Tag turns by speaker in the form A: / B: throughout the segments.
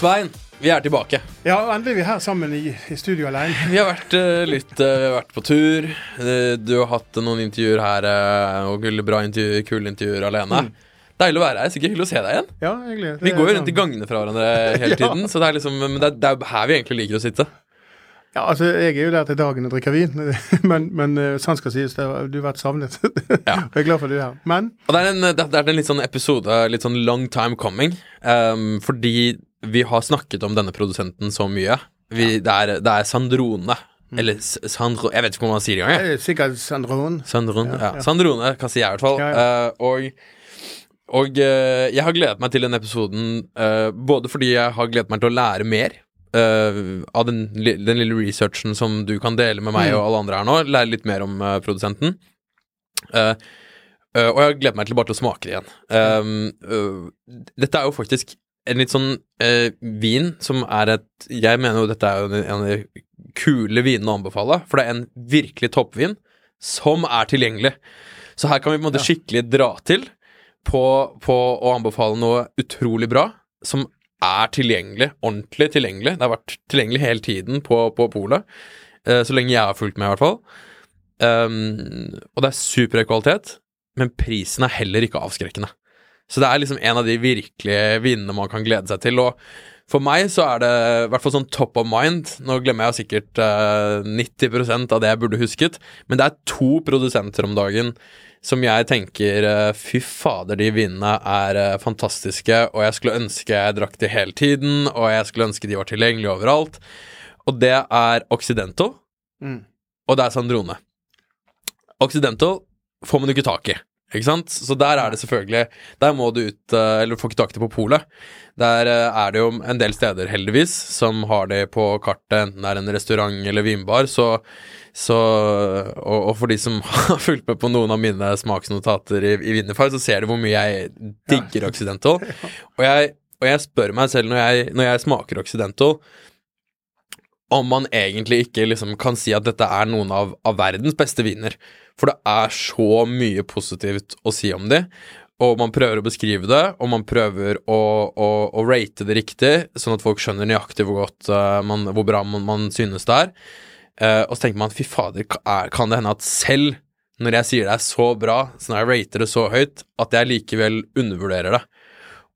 A: Svein, vi er tilbake.
B: Ja, endelig er vi her sammen i, i studio alene.
A: Vi har vært uh, litt uh, Vi har vært på tur. Uh, du har hatt noen intervjuer her, og bra intervjuer, kule intervjuer alene. Deilig å være her. Sikkert hyggelig å se deg igjen.
B: Ja, egentlig.
A: Vi går jo rundt i gangene fra hverandre hele tiden, så det er liksom Men det er, det er her vi egentlig liker å sitte.
B: Ja, altså, Jeg er jo der til dagen og drikker vin, men, men sant skal sies, det du har vært savnet.
A: Ja.
B: og jeg er glad for at du er her. Men
A: Og det er en, det er en litt sånn episode, litt sånn long time coming, um, fordi vi har snakket om denne produsenten så mye. Vi, det, er, det er Sandrone. Eller S- Sandro... Jeg vet ikke hvordan man sier det engang.
B: er sikkert Sandron.
A: Sandrone, ja,
B: ja.
A: Sandrone kan si jeg i hvert fall. Eh, og og uh, jeg har gledet meg til denne episoden uh, både fordi jeg har gledet meg til å lære mer uh, av den, den lille researchen som du kan dele med meg
B: Mm.
A: og alle andre her nå. Lære litt mer om produsenten. Og jeg har gledet meg til bare til å smake det igjen. Dette er jo faktisk en litt sånn eh, vin som er et Jeg mener jo dette er jo en en av de kule vinene å anbefale, for det er en virkelig toppvin som er tilgjengelig. Så her kan vi på en måte
B: Ja.
A: skikkelig dra til på, på å anbefale noe utrolig bra, som er tilgjengelig, ordentlig tilgjengelig. Det har vært tilgjengelig hele tiden på, på polet, eh, så lenge jeg har fulgt med, i hvert fall. Um, og det er superhøy kvalitet, men prisen er heller ikke avskrekkende. Så det er liksom en av de virkelige vinene man kan glede seg til. Og for meg så er det i hvert fall sånn top of mind. Nå glemmer jeg sikkert eh, 90% av det jeg burde husket, men det er to produsenter om dagen som jeg tenker eh, Fy fader, de vinene er eh, fantastiske, og jeg skulle ønske jeg drakk de hele tiden, og jeg skulle ønske de var tilgjengelige overalt. Og det er Occidental,
B: Mm.
A: og det er Sandrone. Occidental får man jo ikke tak i, ikke sant? Så der er det selvfølgelig Der må du ut Eller du får ikke tak i det på polet. Der eh, er det jo en del steder, heldigvis, som har det på kartet, enten det er en restaurant eller vinbar, så så, og, og for de som har fulgt med på noen av mine smaksnotater i, i Vinnerfar, så ser du hvor mye jeg digger Occidental. Og jeg, og jeg spør meg selv når jeg, når jeg smaker Occidental, om man egentlig ikke liksom kan si at dette er noen av, av verdens beste viner. For det er så mye positivt å si om de, og man prøver å beskrive det, og man prøver å, å, å rate det riktig, sånn at folk skjønner nøyaktig hvor godt uh, man, hvor bra man, man synes det er. Uh, og så tenker man fy fader, er- kan det hende at selv når jeg sier det er så bra, så når jeg rater det så høyt, at jeg likevel undervurderer det.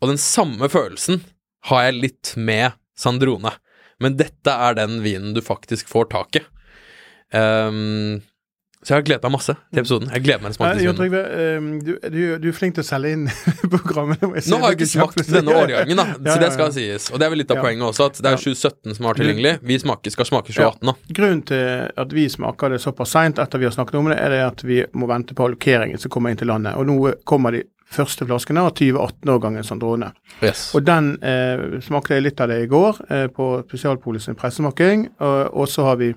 A: Og den samme følelsen har jeg litt med Sandrone. Men dette er den vinen du faktisk får tak i. Ehm, så jeg har gledet meg masse til episoden. Jeg gleder meg til disse
B: Jon. Trygve, eh, du, du, du er flink til å selge inn programmet.
A: Nå har jeg ikke smakt denne årgangen, da,
B: Ja,
A: så
B: ja,
A: det skal sies. Og det er vel litt av
B: Ja.
A: poenget også, at det er 2017 som har tilgjengelig. Vi smaker, skal smake 2018, da.
B: Grunnen til at vi smaker det såpass seint etter vi har snakket om det, er det at vi må vente på allokeringen som kommer inn til landet. Og nå kommer de første flaskene av 2018-årgangen Sandrone.
A: Yes.
B: Og den eh, smakte jeg litt av det i går eh, på Spesialpolis sin pressesmaking. Og, og så har vi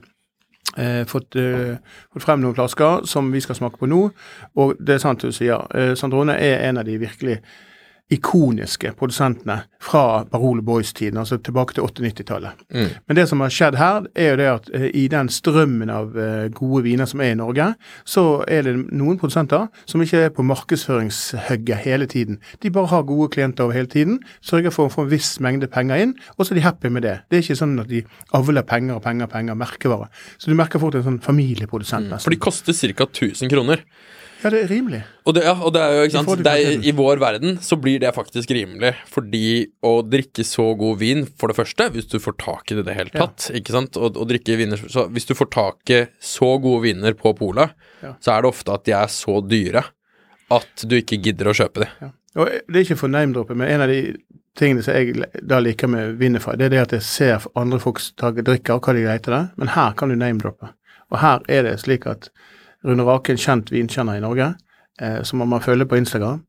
B: eh, fått, eh, fått frem noen flasker som vi skal smake på nå. Og det er sant du sier. Eh, Sandrone er en av de virkelig ikoniske produsentene fra Barolo Boys-tiden, altså tilbake til 80-90-tallet.
A: Mm.
B: Men det som har skjedd her, er jo det at eh, i den strømmen av eh, gode viner som er i Norge, så er det noen produsenter som ikke er på markedsføringshugget hele tiden. De bare har gode klienter over hele tiden, sørger for å få en viss mengde penger inn, og så er de happy med det. Det er ikke sånn at de avler penger og penger og penger, merkevare. Så du merker fort en sånn familieprodusent,
A: For de koster ca. 1000 kroner.
B: Ja, det er rimelig.
A: Og det, ja, og det er jo, ikke sant,
B: det
A: er. I vår verden så blir det faktisk rimelig, fordi å drikke så god vin, for det første, hvis du får tak i det i det hele
B: Ja.
A: tatt, ikke sant, og, og drikke viner Så hvis du får tak i så gode viner på polet,
B: Ja.
A: så er det ofte at de er så dyre at du ikke gidder å kjøpe de.
B: Ja. Og det er ikke for name-droppet, men en av de tingene som jeg da liker med Winify, det er det at jeg ser andre folk drikke, drikker, og hva de leter det, men her kan du name-droppe. Og her er det slik at Rune Rake, en kjent vinkjenner i Norge, eh, som man følger på Instagram,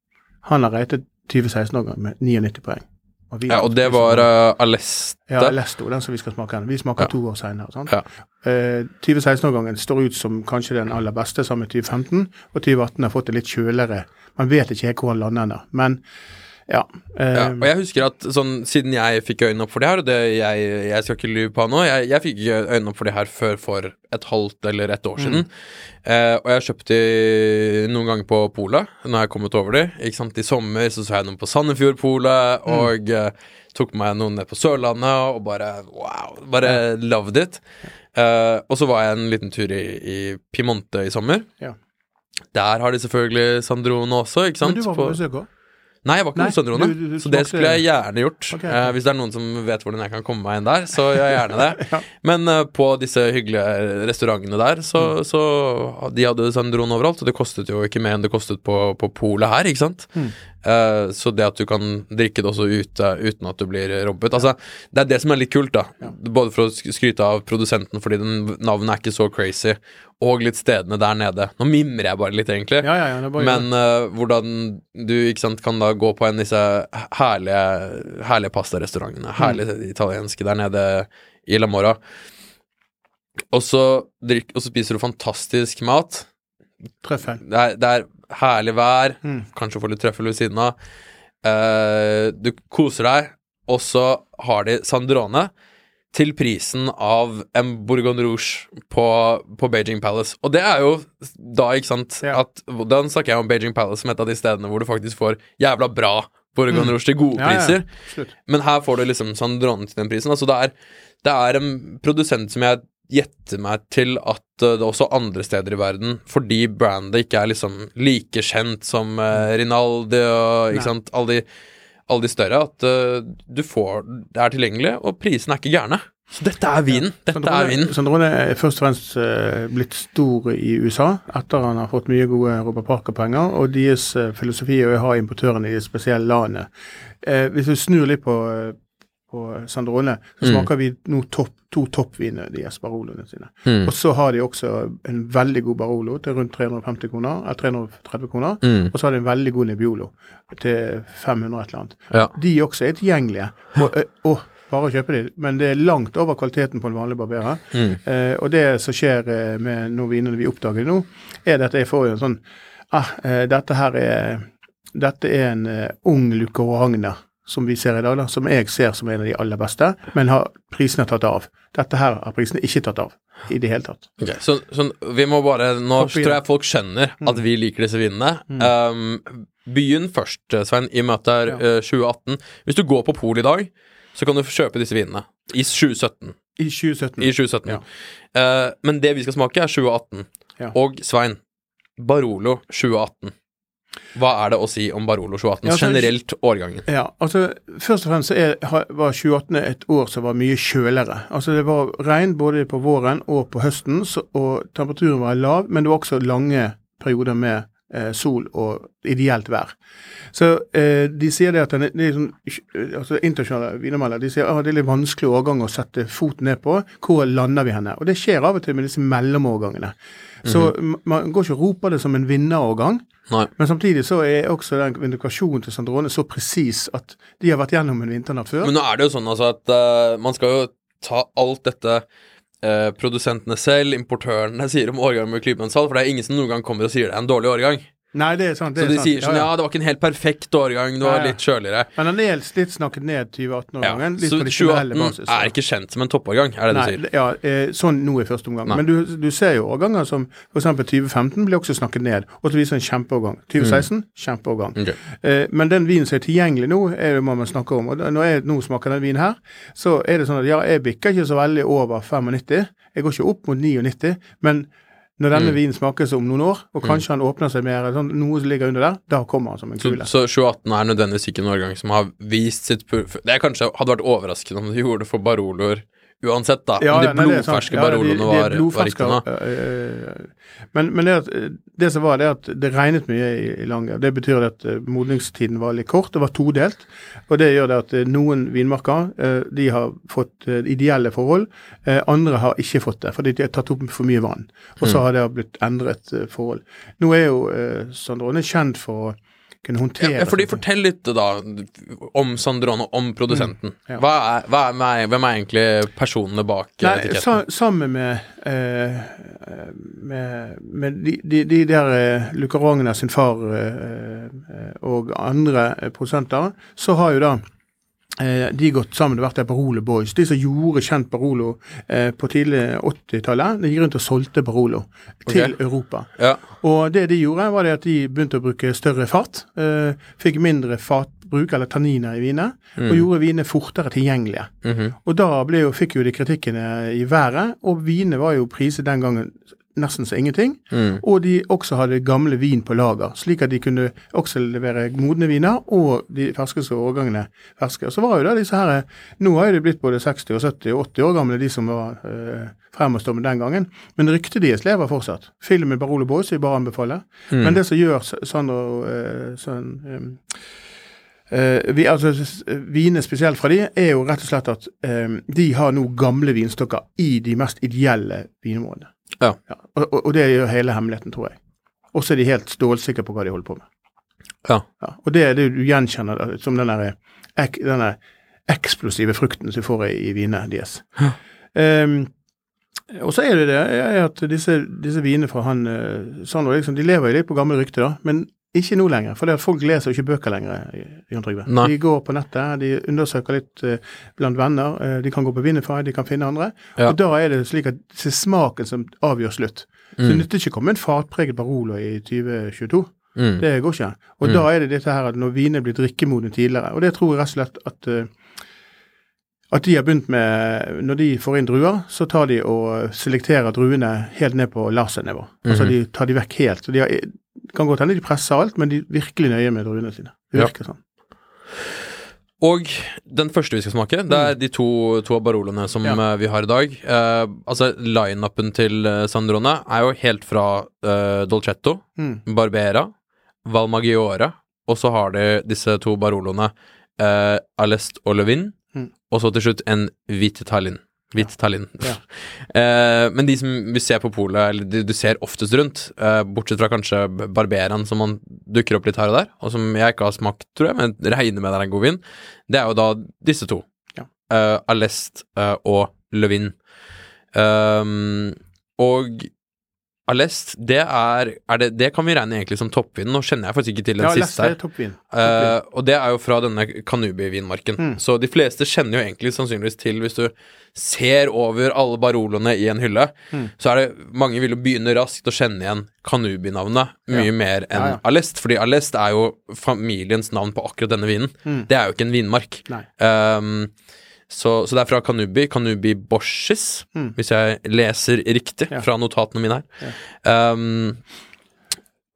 B: han har ratet 2016-årgang med 99 poeng.
A: Og, ja, og det var uh, Aleste?
B: Ja, Alesto, den som vi skal smake. Vi smaker ja. to år senere.
A: Ja.
B: Eh, 2016-årgangen står ut som kanskje den aller beste sammen med 2015, og 2018 har fått det litt kjøligere. Man vet ikke helt hvor han lander ennå, men ja,
A: uh, ja. Og jeg husker at sånn, siden jeg fikk øynene opp for det her, og det, jeg, jeg, skal ikke lyve på nå, jeg, jeg fikk øynene opp for det her før for et halvt eller et år mm. siden. Uh, og jeg kjøpte de noen ganger på Pola, når jeg kommet over de. Ikke sant, I sommer så så jeg noen på Sandefjord Pola, mm. og uh, tok meg noen ned på Sørlandet, og bare wow, bare ja. loved it. Uh, og så var jeg en liten tur i, i Piemonte i sommer.
B: Ja.
A: Der har de selvfølgelig Sandrone også, ikke sant?
B: Men du var på besøk òg?
A: Nei, jeg var ikke hos Søndrone, så det skulle jeg gjerne gjort. Okay, okay. Uh, hvis det er noen som vet hvordan jeg kan komme meg inn der, så gjør jeg gjerne det. ja. Men uh, på disse hyggelige restaurantene der, så, mm. så De hadde Sønderone overalt, og det kostet jo ikke mer enn det kostet på, på polet her, ikke sant. Mm. Uh, så det at du kan drikke det også ute uten at du blir robbet Altså, det er det som er litt kult, da. Ja. Både for å skryte av produsenten fordi den navnet er ikke så crazy, og litt stedene der nede. Nå mimrer jeg bare litt, egentlig,
B: ja, ja, bare,
A: men uh, hvordan du sant, kan da gå på en av disse herlige, herlige pastarestaurantene, mm. herlige italienske der nede i La Mora, og så, drikk, og så spiser du fantastisk mat.
B: Trøffel.
A: Det er, det er herlig vær, mm. kanskje få litt trøffel ved siden av. Uh, du koser deg, og så har de Sandrone til prisen av en Bourgogne Rouge på, på, Beijing Palace. Og det er jo da, ikke sant ja. at, Da snakker jeg om Beijing Palace som et av de stedene hvor du faktisk får jævla bra Bourgogne mm. Rouge til gode ja, priser. Ja, Men her får du liksom Sandrone til den prisen. Altså det er, det er en produsent som jeg gjetter meg til at uh, det også andre steder i verden, fordi brandet ikke er liksom like kjent som uh, Rinaldi og ikke sant, alle de, alle de, større, at uh, du får Det er tilgjengelig, og prisene er ikke gærne. Så dette er vinen. Dette Sandrone, er vinen.
B: Sandrone er først og fremst uh, blitt stor i USA etter han har fått mye gode Robert Parker-penger, og deres filosofi er å ha importørene i de spesielle landene. Uh, hvis du snur litt på på Sandrone, så mm. smaker vi nå topp, to toppviner, de Baroloene sine. Mm. Og så har de også en veldig god Barolo til rundt 350 kroner, eller 330 kroner. Mm. Og så har de en veldig god Nebbiolo til 500 et eller annet.
A: Ja.
B: De også er tilgjengelige. Og, og, bare å kjøpe de, men det er langt over kvaliteten på en vanlig barberer. Mm. Eh, og det som skjer eh, med noen vinene vi oppdager nå, er at jeg får jo en sånn ah, eh, dette her er dette er en uh, ung Luca som vi ser i dag, da, som jeg ser som en av de aller beste, men har prisene tatt av. Dette her har prisene ikke tatt av i det hele tatt.
A: Okay, så, så, vi må bare Nå tror jeg folk skjønner at mm. vi liker disse vinene. Mm. Um, begynn først, Svein, i møtet ja. uh, 2018. Hvis du går på polet i dag, så kan du kjøpe disse vinene. I 2017.
B: I 2017.
A: I 2017. Ja. Uh, men det vi skal smake, er 2018. Ja. Og Svein, Barolo 2018. Hva er det å si om Barolo 2018, ja, altså, generelt årgangen?
B: Ja, altså Først og fremst er, var 2018 et år som var mye kjøligere. Altså Det var regn både på våren og på høsten, så, og temperaturen var lav, men det var også lange perioder med sol og ideelt vær. Så eh, de sier det at den, det er sånn, altså internasjonale vinermelder de sier at ah, det er litt vanskelig årgang å sette foten ned på. Hvor lander vi henne? Og det skjer av og til med disse mellomårgangene. Så mm -hmm. man går ikke og roper det som en vinnerårgang. Men samtidig så er også den indikasjonen til Sandrone så presis at de har vært gjennom en vinternatt før.
A: Men nå er det jo sånn altså at uh, man skal jo ta alt dette uh, produsentene selv, importørene, sier om årgangen med klypensalg. for det er ingen som noen gang kommer og sier det er en dårlig årgang.
B: Nei, det er sant. Det
A: så de
B: sant.
A: sier sånn ja, ja. ja, det var ikke en helt perfekt årgang, det var ja, litt kjøligere.
B: Men den er litt snakket ned 2018-årgangen.
A: Ja. Så 2018 er ikke kjent som en toppårgang, er det Nei, du sier?
B: Ja, eh, sånn nå i første omgang. Nei. Men du, du, ser jo årganger som f.eks. 2015 blir også snakket ned, og til viser en kjempeårgang. 2016 mm. kjempeårgang. Okay. Eh, men den vinen som er tilgjengelig nå, er det man snakker om. Og når jeg nå smaker den vinen her, så er det sånn at ja, jeg bikker ikke så veldig over 95. Jeg går ikke opp mot 99, men når denne mm. vinen smakes om noen år, og kanskje mm. han åpner seg mer, sånn, noe som ligger under der, da kommer han som en kule.
A: Så, så 2018 er nødvendigvis ikke en årgang som har vist sitt Det kanskje hadde vært overraskende om de gjorde det for Baroloer uansett, da.
B: Ja,
A: om de
B: er
A: blodferske
B: Ja,
A: Baroloene var, var riktige nå.
B: øh, Men, men det, at, det som var, det at det regnet mye i, i Lange. Det betyr at øh, modningstiden var litt kort. Det var todelt. Og det gjør det at øh, noen vinmarker de har fått ideelle forhold. andre har ikke fått det, fordi de har tatt opp for mye vann. Og så
A: Mm.
B: har det blitt endret forhold. Nå er jo Sandrone kjent for å kunne håndtere
A: Ja, fordi. Fortell litt da om Sandrone, om produsenten.
B: Mm, ja.
A: hva er, hva er, hvem er- hvem er egentlig personene bak eh,
B: Nei,
A: etiketten?
B: sa, sammen med, eh, med, med de, de, de der eh, Luca Rogner sin far eh, eh, og andre eh, produsenter, så har jo da de gått sammen og vært der Barolo Boys. De som gjorde kjent Barolo eh, på tidlig 80-tallet, de gikk rundt og solgte Barolo til
A: Ok.
B: Europa.
A: Ja.
B: Og det de gjorde, var det at de begynte å bruke større fat. Eh, fikk mindre fatbruk, eller tanniner, i vinene. Og gjorde vinene fortere tilgjengelige.
A: Mhm.
B: Og da jo, fikk jo de kritikkene i været, og vinene var jo priset den gangen nesten så ingenting.
A: Mm.
B: Og de også hadde gamle vin på lager, slik at de kunne også levere modne viner og de ferskeste årgangene ferske. Og så var jo da disse her Nå har jo de blitt både 60 og 70 og 80 år gamle, de som var øh, fremadstormende den gangen. Men ryktet deres lever fortsatt. Filmen Barolo Boys vil bare anbefale.
A: Mm.
B: Men det som gjør Sandro øh, sånn øhm, Uh, vi, altså, Vinene spesielt fra de er jo rett og slett at eh, de har nå gamle vinstokker i de mest ideelle vinområdene.
A: Ja.
B: og, og, og det gjør hele hemmeligheten, tror jeg. Og så er de helt stålsikre på hva de holder på med.
A: Ja.
B: Ja, og det er det du gjenkjenner som den der, eksplosive frukten som du får i, vinene deres. Um, og så er det det at disse, disse vinene fra han eh, Sandro, liksom, de lever jo litt på gamle rykter, da. Men ikke nå lenger, for det at folk leser jo ikke bøker lenger. Jan Trygve. De går på nettet, de undersøker litt eh, blant venner. eh, de kan gå på Vinify, de kan finne andre.
A: Ja.
B: Og da er det slik at det er smaken som avgjør slutt. Så det
A: Mm.
B: nytter ikke å komme en fatpreget Barolo i 2022.
A: Mm.
B: Det går ikke. Og
A: Mm.
B: da er det dette her at når viner blir drikkemodne tidligere, og det tror jeg rett og slett at eh, at de har begynt med Når de får inn druer, så tar de og selekterer druene helt ned på lasernivå. Altså
A: Mhm.
B: de tar de vekk helt. Så de har, det kan godt hende de presser alt, men de er virkelig nøye med druene sine. Det
A: Ja.
B: virker sånn.
A: Og den første vi skal smake, det er de to, to Baroloene som
B: Mm. Ja.
A: eh, vi har i dag. Eh, altså, Lineupen til uh, Sandrone er jo helt fra eh, Dolcetto,
B: Mm.
A: Barbera, Valmagiore, og så har de disse to Baroloene, uh, Alest og Levin,
B: Mm.
A: og så til slutt en hvit Tallinn. Hvit Tallinn.
B: Ja.
A: uh, men de som vi ser på polet, eller de du ser oftest rundt, uh, bortsett fra kanskje Barberaen som man dukker opp litt her og der, og som jeg ikke har smakt, tror jeg, men regner med det er en god vin, det er jo da disse to.
B: Ja.
A: Uh, Alest eh, og Levin. Og Alest, det er, er det, det kan vi regne egentlig som toppvin. Nå kjenner jeg faktisk ikke til den
B: Ja,
A: siste her.
B: er toppvin.
A: Eh, og det er jo fra denne Kanubi-vinmarken.
B: Mm.
A: Så de fleste kjenner jo egentlig sannsynligvis til, hvis du ser over alle Baroloene i en hylle,
B: Mm.
A: så er det mange vil jo begynne raskt å kjenne igjen Kanubi-navnet mye
B: Ja.
A: mer enn
B: ja.
A: Alest. Fordi Alest er jo familiens navn på akkurat denne vinen.
B: Mm.
A: Det er jo ikke en vinmark.
B: Nei.
A: Um, så, så det er fra Kanubi, Kanubi Borsis,
B: Mm.
A: hvis jeg leser riktig
B: Ja.
A: fra notatene mine her. Um,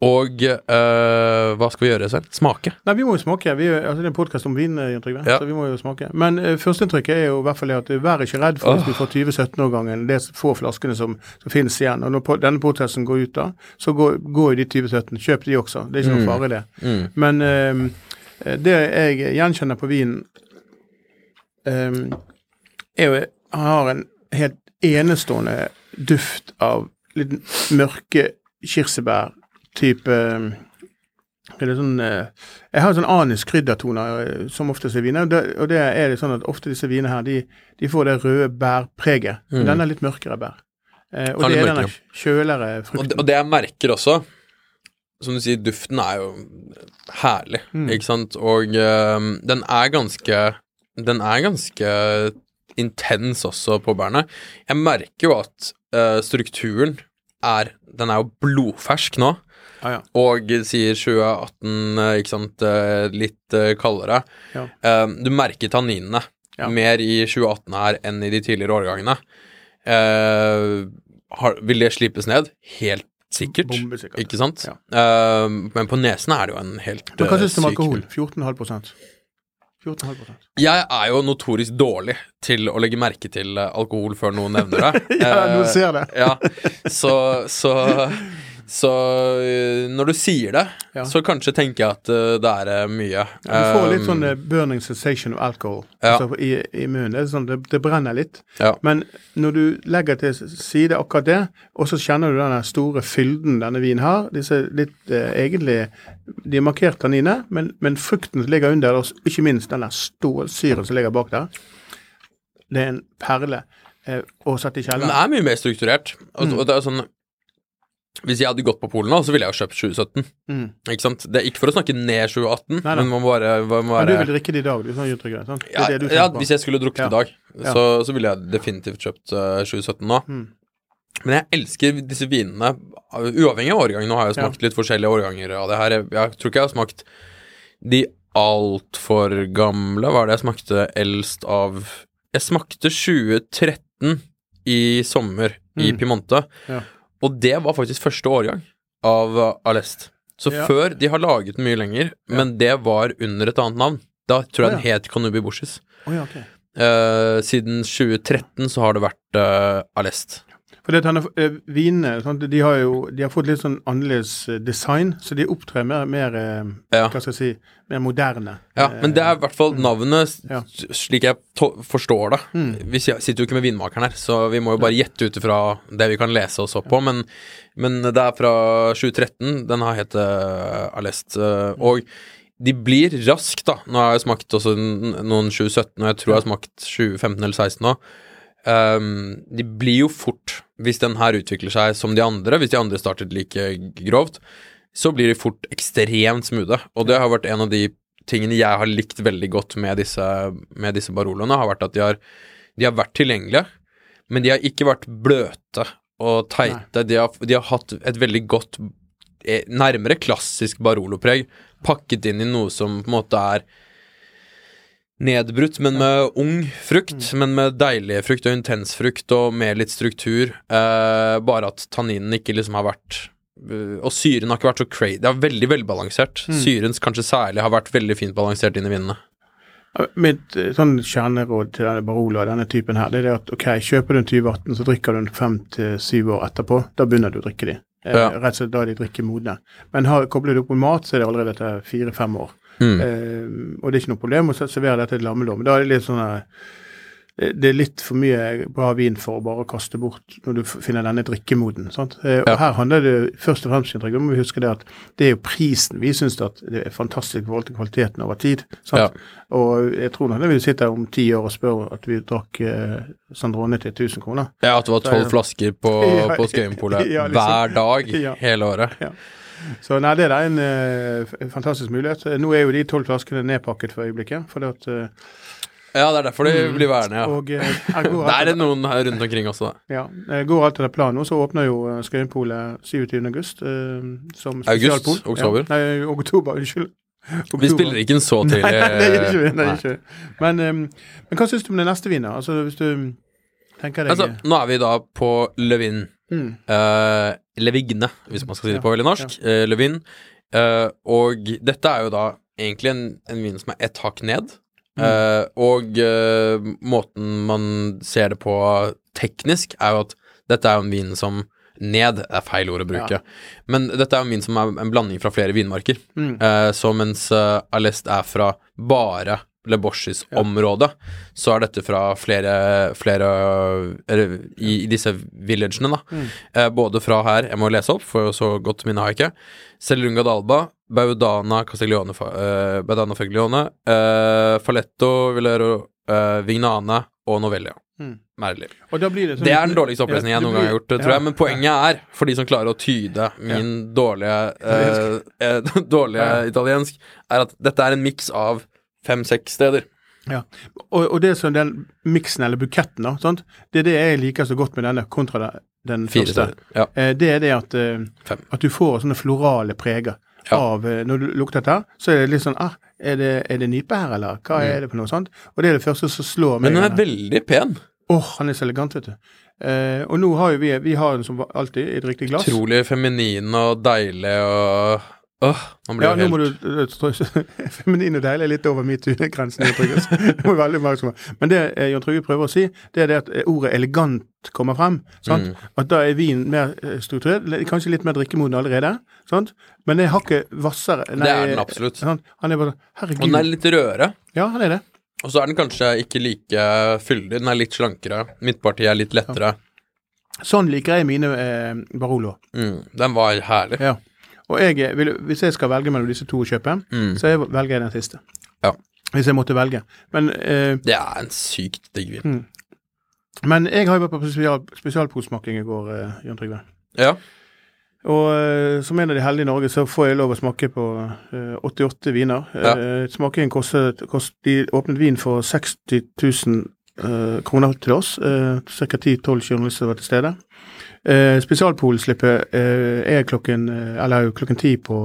A: og øh, hva skal vi gjøre, Svein? Smake.
B: Nei, vi må jo smake. Vi, altså, det er en podkast om vin, Trygve,
A: Ja.
B: så vi må jo smake. Men uh, førsteinntrykket er jo i hvert fall at vær ikke redd for hvis
A: Åh.
B: du får 2017-årgangen, det er få flaskene som, som finnes igjen. Og når denne podkasten går ut da, så går jo i de 2017. Kjøp de også. Det er ikke noe
A: Mm.
B: fare i det.
A: Mm.
B: Men uh, det jeg gjenkjenner på vinen, eh, er jo har en helt enestående duft av litt mørke kirsebær-type eh, er det sånn eh, Jeg har sånn anis kryddertoner eh, som oftest i viner. Og det, er det sånn at ofte disse vinene her, de, de får det røde bærpreget.
A: Mm.
B: denne er litt mørkere bær. Eh, og det er denne
A: kjøligere
B: kjølere
A: Og,
B: frukten.
A: det, og det jeg merker også, som du sier, duften er jo herlig,
B: Mm.
A: ikke sant? Og øh, den er ganske Den er ganske intens også på bærene. Jeg merker jo at uh, strukturen er Den er jo blodfersk nå.
B: Ah, ja.
A: Og sier 2018, eh, ikke sant, eh, litt kaldere.
B: Ja.
A: Eh, Du merker tanninene
B: Ja.
A: mer i 2018 her enn i de tidligere årgangene. Uh, har, vil det slipes ned? Helt sikkert.
B: Bombesikkert.
A: Ikke sant?
B: Ja.
A: Eh, men på nesen er det jo en helt
B: Men hva syns du om alkohol? 14,5 prosent. 14,5
A: Jeg er jo notorisk dårlig til å legge merke til eh, alkohol før noen nevner det.
B: Ja,
A: Eh,
B: noen ser det.
A: Ja, så, så, så eh, når du sier det,
B: Ja.
A: så kanskje tenker jeg at uh, det er eh, mye.
B: Du får litt sånn burning sensation of alcohol
A: Ja.
B: altså, i, i munnen. Det, sånn, det, det brenner litt. Men når du legger til side akkurat det, og så kjenner du den store fylden denne vinen har Disse litt eh, egentlig De er markert tanniner, men, men frukten som ligger under, og ikke minst den stålsyren som ligger bak der, det er en perle eh, å sette i
A: Den
B: kjelleren.
A: er mye mer strukturert. Og,
B: Mm.
A: og det er sånn Hvis jeg hadde gått på Polen nå, så ville jeg jo kjøpt 2017.
B: Mm.
A: Ikke sant? Det er ikke for å snakke ned 2018,
B: Nei, nei.
A: men man må bare, man må
B: Men du
A: ville
B: vil drikke det i dag, du, sånn Jytte sant? Det
A: ja,
B: det
A: ja, hvis jeg skulle drukket
B: Ja.
A: i dag, så, så ville jeg definitivt kjøpt uh, 2017 nå.
B: Mm.
A: Men jeg elsker disse vinene, uavhengig av årgang. Nå har jeg smakt litt forskjellige årganger av det her. Jeg, jeg tror ikke jeg har smakt de altfor gamle. Hva er det jeg smakte eldst av Jeg smakte 2013 i sommer i
B: Pimonte
A: Piemonte,
B: Ja.
A: Og det var faktisk første årgang av uh, Alest. Så
B: Ja.
A: før De har laget den mye lenger, men det var under et annet navn. Da tror jeg
B: Å,
A: den het Kanubi Bushes.
B: Oh, ja, ok.
A: Eh, siden 2013 så har det vært uh, Alest.
B: For det, denne, eh, vinene de har jo de har fått litt sånn annerledes eh, design, så de opptrer mer, mer eh,
A: Ja.
B: hva skal jeg si, mer moderne.
A: Ja, men det er i hvert fall navnet,
B: Ja.
A: slik jeg forstår det.
B: Mm.
A: Vi sitter jo ikke med vinmakeren her, så vi må jo bare gjette ut ifra det vi kan lese oss opp på. Men, men det er fra 2013. Den har hett uh, Alest. Uh, og de blir raskt, da. Nå har jeg smakt også noen 2017, og jeg tror jeg har smakt 2015 eller 2016 nå. Um, de blir jo fort, hvis den her utvikler seg som de andre, hvis de andre startet like grovt, så blir de fort ekstremt smoothe. Og det har vært en av de tingene jeg har likt veldig godt med disse, med disse Baroloene, har vært at de har, de har vært tilgjengelige, men de har ikke vært bløte og teite. De har, de har hatt et veldig godt, eh, nærmere klassisk Barolo-preg, pakket inn i noe som på en måte er nedbrutt, men med ung frukt, men med deilig frukt og intens frukt og med litt struktur. Eh, bare at tanninen ikke liksom har vært eh, Og syren har ikke vært så crazy. Det er veldig velbalansert. Syren kanskje særlig har vært veldig fint balansert inn i vinene.
B: Mitt eh, sånn kjerneråd til denne Barolo og denne typen her, det er det at ok, kjøper du en 2018, så drikker du den fem til syv år etterpå. Da begynner du å drikke de. Eh,
A: Ja.
B: Rett og slett da de drikker modne. Men har, kobler du opp med mat, så er det allerede etter fire-fem år.
A: Mm.
B: Uh, og det er ikke noe problem å servere dette til lammelår. Men da er det litt sånn eh, det er litt for mye bra vin for å bare kaste bort når du finner denne drikkemoden. sant? Og
A: Ja.
B: Her handler det først og fremst om vi huske det at det er jo prisen vi syns det er fantastisk i forhold til kvaliteten over tid. sant? Og jeg tror nok vi sitter om ti år og spør at vi drakk eh, Sandrone til 1000 kroner.
A: Ja, at det var tolv flasker på,
B: Ja,
A: på Skøyenpolet
B: ja, liksom.
A: hver dag
B: Ja.
A: hele året.
B: Så nei, det er en uh, fantastisk mulighet. Eh, Nå er jo de tolv flaskene nedpakket for øyeblikket. for det at Uh,
A: Ja, det er derfor de blir værende, ja.
B: Og uh, her går
A: Det er det noen her rundt omkring også, da.
B: Ja, eh, Går alt etter planen nå, så åpner jo eh, Skøyenpolet 27. august som som
A: August? Oktober?
B: Ja, nei, oktober, unnskyld.
A: Vi spiller ikke en så tidlig.
B: Nei, det gjør ikke vi. det gjør ikke. Men, eh, men hva syns du om det neste vinet? Altså, hvis du tenker deg
A: Altså, nå er vi da på Levin.
B: Mm,
A: Uh, Levigne, hvis man skal si det på veldig norsk. Eh, Levin. Uh, og dette er jo da egentlig en, en vin som er ett hakk ned.
B: Mm.
A: Og måten man ser det på teknisk, er jo at dette er jo en vin som Ned er feil ord å bruke. Men dette er en vin som er en blanding fra flere vinmarker.
B: mm,
A: så mens Alest er fra bare Le Borsis område så er dette fra flere, flere eller, i, i disse villagene, da.
B: Mm.
A: Eh, både fra her, jeg må lese opp, for så godt minne har jeg ikke, Celunga d'Alba, Baudana Castiglione, eh, Baudana Faglione, eh, Faletto, Villero, eh, Vignane og Novellia.
B: mm. Blir det sånn
A: Det er den dårligste opplesningen
B: Ja,
A: jeg noen gang har gjort, tror
B: ja.
A: jeg. Men poenget er, for de som klarer å tyde min dårlige, eh, eh, dårlige italiensk, er at dette er en miks av fem-seks steder.
B: Ja. Og, og det som den miksen, eller buketten, da, sant? det er det jeg liker så godt med denne kontra den, den første.
A: Ja.
B: Eh, det er det at, eh, at du får sånne florale preger
A: Ja.
B: av eh, Når du lukter dette, så er det litt sånn ah, er det, er det nype her, eller hva
A: Mm.
B: er det for noe sånt? Og det er det første som slår meg.
A: Men den er veldig pen.
B: Åh, han er så elegant, vet du. Eh, og nå har jo vi Vi har den som alltid i et riktig glass.
A: Utrolig feminin og deilig og Åh, man blir
B: Ja,
A: jo
B: nå må du Feminin og deilig er litt over metoo-grensen. Men det eh, Jon Trygve prøver å si, det er det at eh, ordet elegant kommer frem. Sant?
A: Mm.
B: At da er vin mer eh, strukturert, kanskje litt mer drikkemoden allerede. Sant? Men det er hakket hvassere.
A: Det er den absolutt.
B: sant? Han er bare Herregud.
A: Og den er litt rødere.
B: Ja, han er det.
A: Og så er den kanskje ikke like fyldig. Den er litt slankere. Midtpartiet er litt lettere.
B: Sånn liker jeg mine eh, Barolo.
A: Mm, den var herlig.
B: Ja. Og jeg, eh, vil, hvis jeg skal velge mellom disse to å kjøpe,
A: Mm.
B: så jeg velger jeg den siste.
A: Ja.
B: Hvis jeg måtte velge. Men, eh,
A: Det er en sykt digg vin.
B: men jeg har jo vært på spesial, spesialpolsmaking i går, eh, Jørn Trygve.
A: Ja.
B: Og eh, som en av de heldige i Norge, så får jeg lov å smake på eh, 88 viner.
A: Ja.
B: Eh, smakingen kostet, kost, De åpnet vin for 60 000 eh, kroner til oss. Uh, Ca. 10-12 journalister var til stede. Uh, Spesialpolslippet eh, er klokken eh, Eller klokken ti på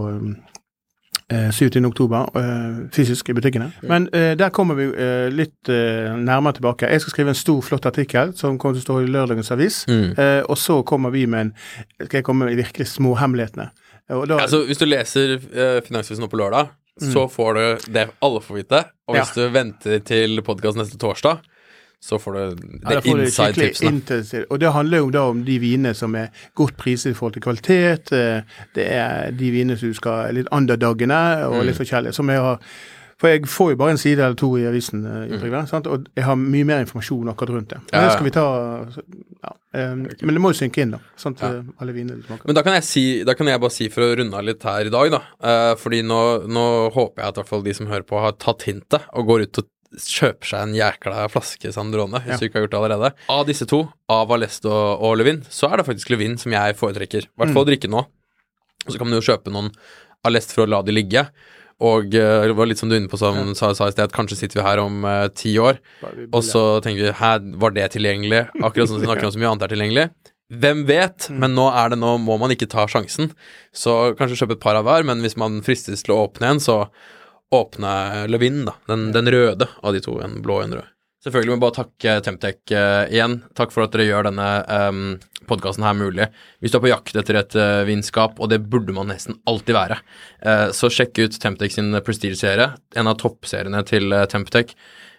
B: eh, 27. oktober, eh, fysisk i butikkene. Men eh, der kommer vi eh, litt eh, nærmere tilbake. Jeg skal skrive en stor, flott artikkel som kommer til å stå i lørdagens avis.
A: Mm.
B: Eh, og så kommer vi med en Skal jeg komme med de virkelig små hemmelighetene. Da,
A: Altså, hvis du leser uh, Finansavisen nå på lørdag, så får du det alle får vite. Og hvis du venter til podkast neste torsdag, så får du det ja,
B: inside-tipsene. Og det handler jo da om de vinene som er godt priset i forhold til kvalitet. eh, Det er de vinene som du skal Litt underdagene og litt forskjellige. Som jeg har For jeg får jo bare en side eller to i avisen, mm. Sant? og jeg har mye mer informasjon akkurat rundt det. Men
A: Ja,
B: det skal vi ta ja, eh, Men det må jo synke inn, da. Sånn ja. eh, alle vinene smaker.
A: Men da kan, jeg si, da kan jeg bare si for å runde av litt her i dag, da. Eh, fordi nå, nå håper jeg at i hvert fall de som hører på, har tatt hintet og går ut og kjøper seg en jækla flaske Sandrone, hvis
B: Ja.
A: du ikke har gjort det allerede. Av disse to, av Aleste og, Levin, så er det faktisk Levin som jeg foretrekker. I hvert fall mm. drikke nå. Og så kan man jo kjøpe noen Alest for å la de ligge. Og eh, det var litt som du er inne på, som sa, sa i sted, at kanskje sitter vi her om eh, ti år, og så tenker vi hæ, var det tilgjengelig, akkurat sånn som snakker om så mye annet er tilgjengelig. Hvem vet, men nå er det nå, må man ikke ta sjansen. Så kanskje kjøpe et par av hver, men hvis man fristes til å åpne en, så åpne Levin, da. Den, den røde av de to, en blå og en rød. Selvfølgelig må vi bare takke Temtec uh, igjen. Takk for at dere gjør denne um, podkasten her mulig. Hvis du er på jakt etter et uh, vinskap, og det burde man nesten alltid være, uh, så sjekk ut Temtec sin Prestige-serie, en av toppseriene til uh, Temptec.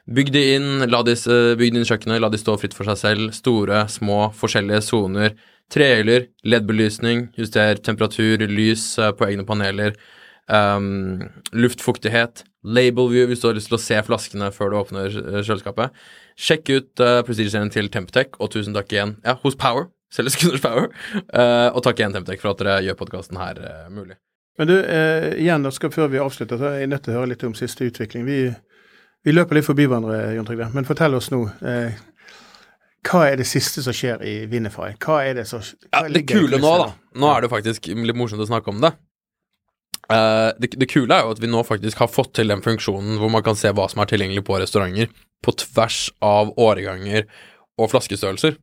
A: Bygg de inn, la de, bygg de inn kjøkkenet, la de stå fritt for seg selv. Store, små, forskjellige soner. Trehjuler, LED-belysning, juster temperatur, lys på egne paneler. Um, luftfuktighet, label view hvis du har lyst til å se flaskene før du åpner eh, kjøleskapet. Sjekk ut uh, Prestige-serien til Temptech, og tusen takk igjen ja, hos Power. Selges kun Power. Uh, og takk igjen, Temptech, for at dere gjør podkasten her uh, mulig.
B: Men du, eh, igjen da skal før vi avslutter, så er jeg nødt til å høre litt om siste utvikling. Vi, vi løper litt forbi hverandre, Jon Trygve, men fortell oss nå. Eh, hva er det siste som skjer i Winify? Hva er det som
A: Ja, det kule nå, da? Nå er det faktisk litt morsomt å snakke om det. Eh, det. Det kule er jo at vi nå faktisk har fått til den funksjonen hvor man kan se hva som er tilgjengelig på restauranter, på tvers av årganger og flaskestørrelser.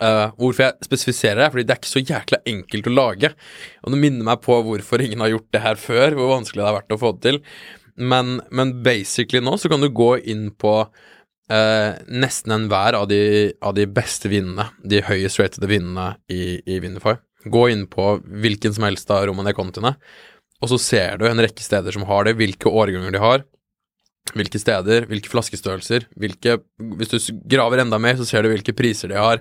A: Uh, hvorfor jeg spesifiserer det, er fordi det er ikke så jækla enkelt å lage. Og det minner meg på hvorfor ingen har gjort det her før, hvor vanskelig det har vært å få det til. Men, men basically nå så kan du gå inn på uh, nesten enhver av de, av de beste vinene, de høyest ratede vinene i, i Vinify. Gå inn på hvilken som helst av Romané-kontiene, og så ser du en rekke steder som har det, hvilke årganger de har, hvilke steder, hvilke flaskestørrelser, hvilke Hvis du graver enda mer, så ser du hvilke priser de har.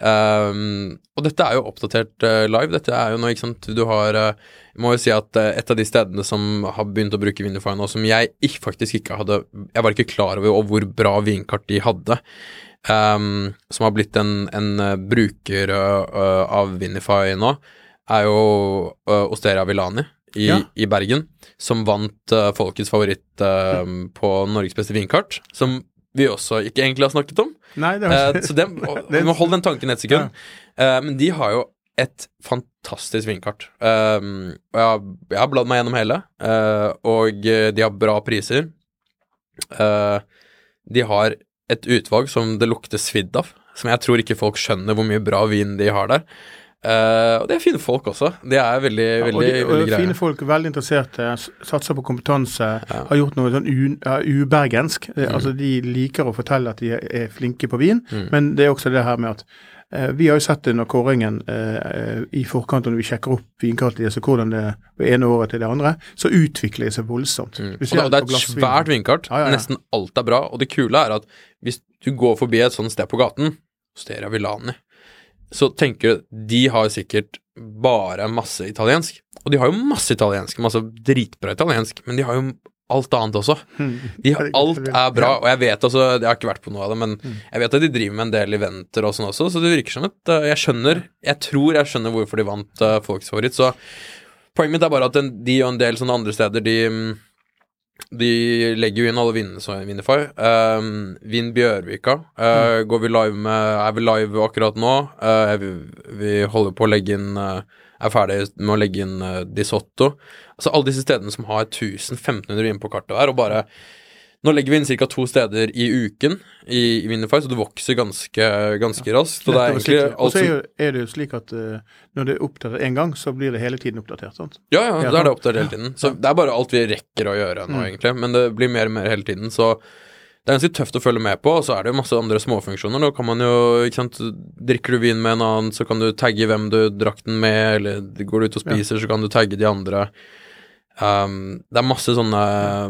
A: Um, og dette er jo oppdatert uh, live. Dette er jo nå, ikke sant Du har uh, må jo si at uh, et av de stedene som har begynt å bruke Vinify nå, som jeg ikke, faktisk ikke hadde Jeg var ikke klar over hvor bra vinkart de hadde. Um, som har blitt en, en bruker av Vinify nå, er jo Osteria Villani i,
B: Ja.
A: i Bergen, som vant uh, folkets favoritt uh, på Norges beste vinkart. Som vi også ikke egentlig har snakket om.
B: Nei, det var...
A: uh, så det, vi må holde den tanken et sekund. Eh, men de har jo et fantastisk vinkart. Jeg, har, jeg har bladd meg gjennom hele, eh, og eh, de har bra priser. Eh, de har et utvalg som det lukter svidd av, som jeg tror ikke folk skjønner hvor mye bra vin de har der. Eh, og det er fine folk også. Det er veldig,
B: Ja,
A: veldig,
B: de,
A: veldig greie.
B: fine folk, veldig interesserte, satser på kompetanse, har gjort noe sånn ubergensk. Eh,
A: Mm.
B: Altså, De liker å fortelle at de er, er flinke på vin, men det er også det her med at uh, vi har jo sett det når kåringen eh, i forkant, når vi sjekker opp vinkartet, så hvordan det det ene året til det andre, så utvikler det seg voldsomt.
A: Mm. Og det, og det er et svært vinkart.
B: Ja, ja, ja.
A: Nesten alt er bra. Og det kule er at hvis du går forbi et sånt sted på gaten, Steria Villani, så tenker du de har sikkert bare masse italiensk. Og de har jo masse italiensk, masse dritbra italiensk, men de har jo alt annet også. De har, alt er bra, og jeg vet altså Jeg har ikke vært på noe av det, men jeg vet at de driver med en del eventer og sånn også, så det virker som at eh, jeg skjønner Jeg tror jeg skjønner hvorfor de vant uh, Folks favoritt, så poenget mitt er bare at de og en del sånne andre steder, de mm, de legger jo inn alle vinnene som Winify. Um, Vinn Bjørvika uh, går vi live med er vi live akkurat nå. Uh, vi, vi holder på å legge inn uh, Er ferdig med å legge inn Di Sotto. Altså alle disse stedene som har 1500 vin på kartet hver, og bare Nå legger vi inn ca. to steder i uken i, Winify, så det vokser ganske, ganske raskt. Og
B: så jo- er det jo slik at uh, når det er oppdatert én gang, så blir det hele tiden oppdatert. sant?
A: Ja, ja,
B: Ja,
A: da er det oppdatert hele tiden. Så det er bare alt vi rekker å gjøre nå,
B: Mm.
A: egentlig. Men det blir mer og mer hele tiden, så det er ganske tøft å følge med på. Og så er det jo masse andre småfunksjoner. Nå kan man jo, ikke sant Drikker du vin med en annen, så kan du tagge hvem du drakk den med, eller går du ut og spiser, så kan du tagge de andre. Um, det er masse sånne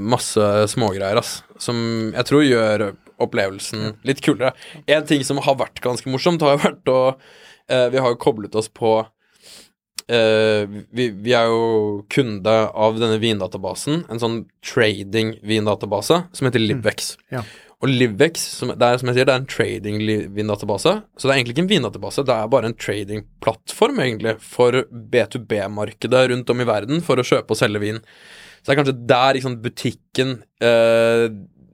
A: Masse smågreier, ass, som jeg tror gjør opplevelsen litt kulere. En ting som har vært ganske morsomt, har vært å uh, Vi har jo koblet oss på uh, vi, vi er jo kunde av denne vindatabasen, en sånn trading-vindatabase som heter Livex.
B: Ja.
A: Og Livex, som, det er som jeg sier, det er en trading-vindatabase. Så det er egentlig ikke en vindatabase, det er bare en trading-plattform, egentlig, for B2B-markedet rundt om i verden for å kjøpe og selge vin. Så det er kanskje der liksom, butikken eh,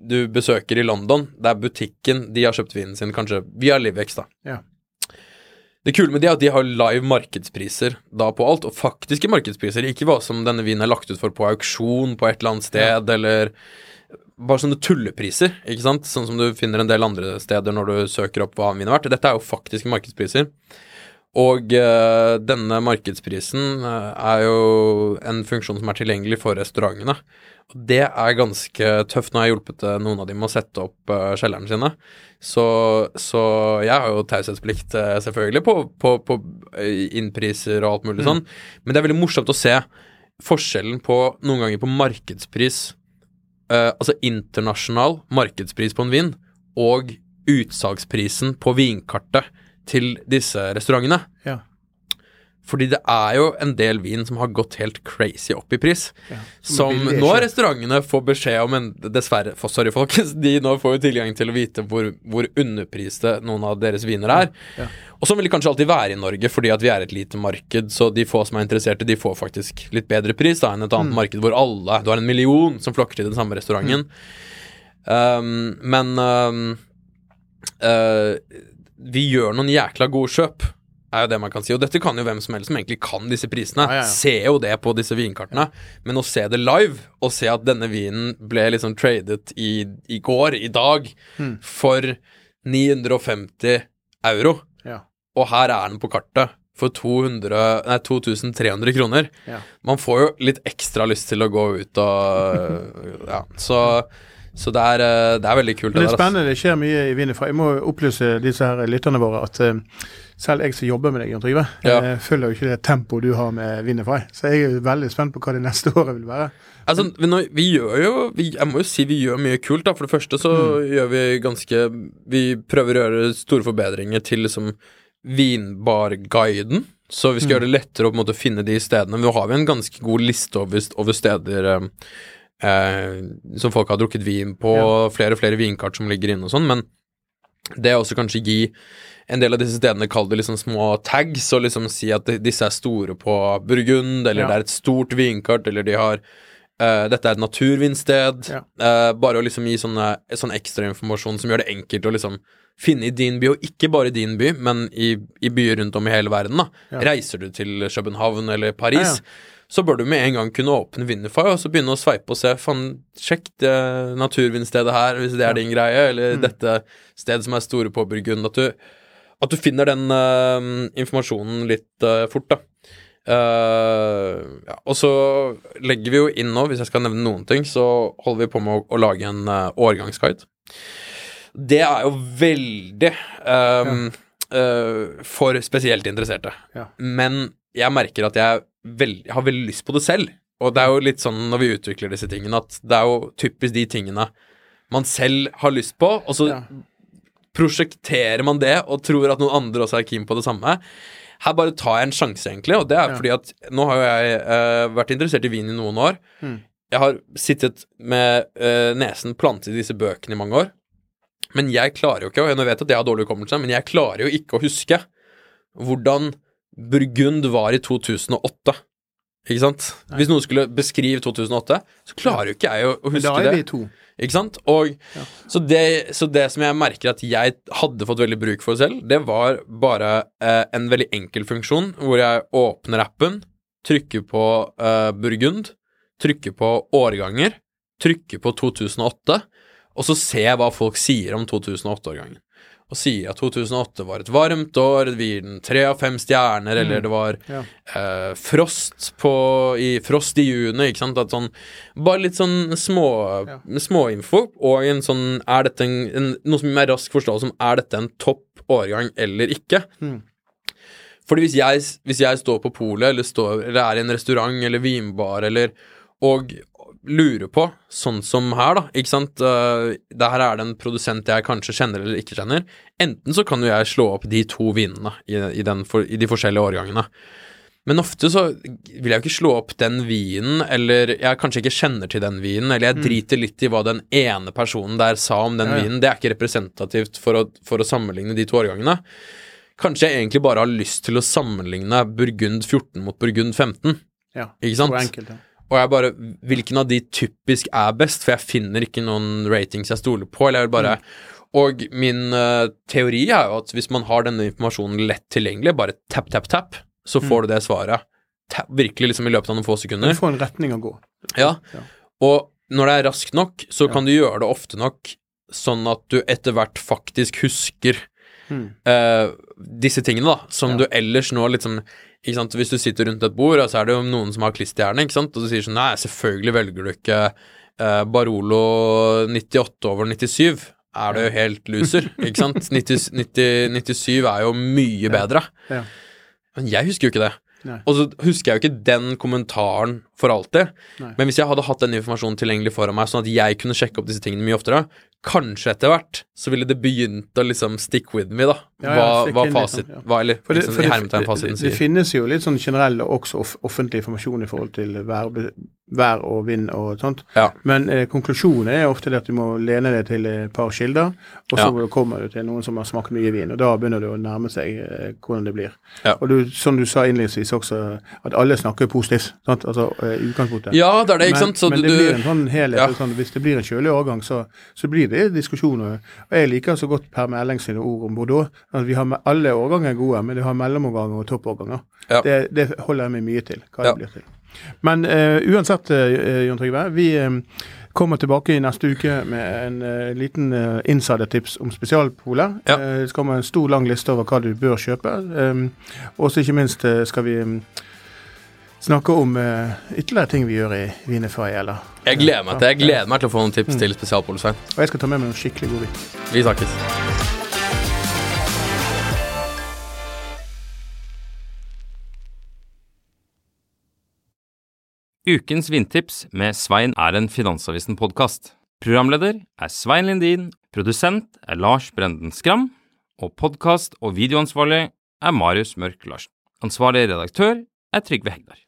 A: du besøker i London, det er butikken de har kjøpt vinen sin, kanskje via Livex, da.
B: Ja.
A: Det kule med de er at de har live markedspriser da på alt, og faktiske markedspriser, ikke hva som denne vinen er lagt ut for på auksjon på et eller annet sted, eller bare sånne tullepriser, ikke sant, sånn som du finner en del andre steder når du søker opp hva vin er verdt. Dette er jo faktiske markedspriser. Og uh, denne markedsprisen eh, er jo en funksjon som er tilgjengelig for restaurantene. Og det er ganske tøft. Nå har jeg hjulpet eh, noen av dem med å sette opp uh, kjellerne sine. Så, så jeg har jo taushetsplikt, uh, selvfølgelig, på, på, på innpriser og alt mulig sånn. Men det er veldig morsomt å se forskjellen på noen ganger på markedspris eh, Altså internasjonal markedspris på en vin og utsalgsprisen på vinkartet til disse restaurantene. Fordi det er jo en del vin som har gått helt crazy opp i pris.
B: Ja,
A: Som nå restaurantene får beskjed om en Dessverre, for, sorry folkens, de nå får jo tilgang til å vite hvor, hvor underpriste noen av deres viner er.
B: Ja.
A: Og sånn vil det kanskje alltid være i Norge, fordi at vi er et lite marked, så de få som er interesserte, de får faktisk litt bedre pris da enn et
B: Mm.
A: annet marked hvor alle Du har en million som flokker til den samme restauranten. Um, men um, uh, vi gjør noen jækla gode kjøp, er jo det man kan si. Og dette kan jo hvem som helst som egentlig kan disse prisene.
B: Ja, ja, ja.
A: Se jo det på disse vinkartene. Men å se det live, og se at denne vinen ble liksom tradet i, i går, i dag,
B: Mm.
A: for 950 euro,
B: Ja.
A: og her er den på kartet for 200, nei, 2300 kroner. Man får jo litt ekstra lyst til å gå ut og Ja, så, så det, er, eh, det er veldig kult.
B: Men det er
A: der,
B: spennende, det skjer mye i Vinify. Jeg må opplyse disse her lytterne våre at uh, selv jeg som jobber med deg, Jørn Trygve,
A: Ja.
B: eh, følger jo ikke det tempoet du har med Vinify. Så jeg er veldig spent på hva det neste året vil være.
A: Altså, vi, vi gjør jo vi, Jeg må jo si vi gjør mye kult, da. For det første så gjør vi ganske Vi prøver å gjøre store forbedringer til liksom vinbarguiden. Så vi skal gjøre det lettere å på en måte finne de stedene. Nå har vi en ganske god liste over, over steder eh, eh, som folk har drukket vin på, flere og flere vinkart som ligger inne og sånn, men det er også kanskje gi en del av disse stedene kall det liksom små tags, og liksom si at disse er store på Burgund, eller
B: Ja.
A: det er et stort vinkart, eller de har Uh, dette er et naturvinsted.
B: Ja.
A: Uh, bare å liksom gi sånne, sånn ekstrainformasjon som gjør det enkelt å liksom finne i din by, og ikke bare i din by, men i, i byer rundt om i hele verden. da.
B: Ja.
A: Reiser du til København eller Paris,
B: Ja, ja.
A: Så bør du med en gang kunne åpne Winify og så begynne å sveipe og se Fan, sjekk det naturvindstedet her, hvis det er din greie, eller
B: Mm.
A: dette stedet som er store på Burgund. At du at du finner den uh, informasjonen litt uh, fort, da. Uh, ja, og så legger vi jo inn nå, hvis jeg skal nevne noen ting, så holder vi på med å, å lage en årgangsguide. Det er jo veldig ehm, eh, for spesielt interesserte.
B: Ja.
A: Men jeg merker at jeg, veld, jeg har veldig lyst på det selv. Og det er jo litt sånn når vi utvikler disse tingene, at det er jo typisk de tingene man selv har lyst på, og så
B: Ja.
A: prosjekterer man det og tror at noen andre også er keen på det samme. Her bare tar jeg en sjanse, egentlig, og det er
B: Ja.
A: fordi at nå har jo jeg uh, vært interessert i vin i noen år.
B: Mm.
A: Jeg har sittet med uh, nesen plantet i disse bøkene i mange år. Men jeg klarer jo ikke, og jeg vet at jeg har dårlig hukommelse, men jeg klarer jo ikke å huske hvordan Burgund var i 2008. Ikke sant? Hvis noen skulle beskrive 2008, så klarer jo ikke jeg å, å
B: Men
A: huske
B: da er
A: det.
B: vi to.
A: Ikke sant? Og,
B: Ja.
A: så, det, så det som jeg merker at jeg hadde fått veldig bruk for selv, det var bare eh, en veldig enkel funksjon hvor jeg åpner appen, trykker på eh, Burgund, trykker på årganger, trykker på 2008, og så ser jeg hva folk sier om 2008-årgangen. Og sier at 2008 var et varmt år, vi gir den tre av fem stjerner, eller det var
B: Ja.
A: eh, frost på i, Frost i juni, ikke sant? Sånn, bare litt sånn små,
B: Ja.
A: småinfo, og en sånn Er dette en, en, noe som er raskt forståelse som Er dette en topp årgang eller ikke?
B: Mm.
A: Fordi hvis jeg, hvis jeg står på polet, eller, eller er i en restaurant eller vinbar, eller og lurer på, sånn som her, da, ikke sant uh, Der er det en produsent jeg kanskje kjenner eller ikke kjenner. Enten så kan jo jeg slå opp de to vinene i, i, den for, i de forskjellige årgangene. Men ofte så vil jeg jo ikke slå opp den vinen, eller jeg kanskje ikke kjenner til den vinen, eller jeg driter litt i hva den ene personen der sa om den
B: Ja, ja.
A: vinen. Det er ikke representativt for å, for å sammenligne de to årgangene. Kanskje jeg egentlig bare har lyst til å sammenligne Burgund 14 mot Burgund 15.
B: Ja.
A: Ikke sant?
B: Enkelt, ja.
A: Og jeg bare Hvilken av de typisk er best? For jeg finner ikke noen ratings jeg stoler på. Eller jeg vil bare Og min uh, teori er jo at hvis man har denne informasjonen lett tilgjengelig, bare tap, tap, tap, så får du det svaret. ta, virkelig liksom i løpet av noen få sekunder.
B: Du får en retning å gå.
A: Ja.
B: Ja.
A: Og når det er raskt nok, så
B: Ja.
A: kan du gjøre det ofte nok sånn at du etter hvert faktisk husker
B: Mm.
A: uh, disse tingene, da, som
B: Ja.
A: du ellers nå liksom? Hvis du sitter rundt et bord, så er det jo noen som har klisterhjerne, ikke sant, og du sier sånn Nei, selvfølgelig velger du ikke eh, Barolo 98 over 97. Er du helt loser, ikke sant? 90, 90, 97 er jo mye bedre.
B: Ja.
A: Men jeg husker jo ikke det.
B: Nei.
A: Og så husker jeg jo ikke den kommentaren for alltid.
B: Nei.
A: Men hvis jeg hadde hatt den informasjonen tilgjengelig foran meg, sånn at jeg kunne sjekke opp disse tingene mye oftere, kanskje etter hvert så ville det begynt å liksom stick with me, da.
B: Ja, ja,
A: hva, hva
B: in, liksom, ja.
A: hva, Eller
B: For det,
A: liksom,
B: for det, det, det, det finnes jo litt sånn generell og også off offentlig informasjon i forhold til vær, vær og vind og sånt.
A: Ja.
B: Men eh, konklusjonen er ofte det at du må lene deg til et par kilder, og så kommer du til noen som har smakt mye vin, og da begynner du å nærme seg eh, hvordan det blir.
A: Ja.
B: Og du, som du sa innledningsvis også, at alle snakker positivt, sant? altså utgangspunktet.
A: Ja, det er det, ikke sant? Så
B: men
A: du,
B: det blir en sånn helhet.
A: Ja.
B: Sånn, hvis det blir en kjølig årgang, så, så blir det diskusjoner. Og jeg liker så godt Per Meling sine ord om Bordeaux. At vi har med, alle årganger er gode, men vi har mellomårganger og toppårganger.
A: Ja.
B: Det, det holder jeg meg mye til. hva
A: Ja.
B: det blir til. Men uh, uansett, uh, Jon Trygve, vi uh, kommer tilbake i neste uke med en uh, liten uh, insidertips om spesialpoler.
A: Ja.
B: Uh, det skal komme en stor, lang liste over hva du bør kjøpe. Um, og så ikke minst eh, skal vi um, snakke om uh, ytterligere ting vi gjør i Vinefai, eller
A: Jeg gleder meg til Jeg gleder meg til å få noen
B: Mm.
A: tips til spesialpolisveien.
B: Og jeg skal ta med meg noen skikkelig gode vits.
A: Vi snakkes.
C: Ukens vindtips med Svein er en Finansavisen-podkast. Programleder er Svein Lindin, produsent er Lars Brenden Skram, og podkast- og videoansvarlig er Marius Mørk Larsen. Ansvarlig redaktør er Trygve Hegdar.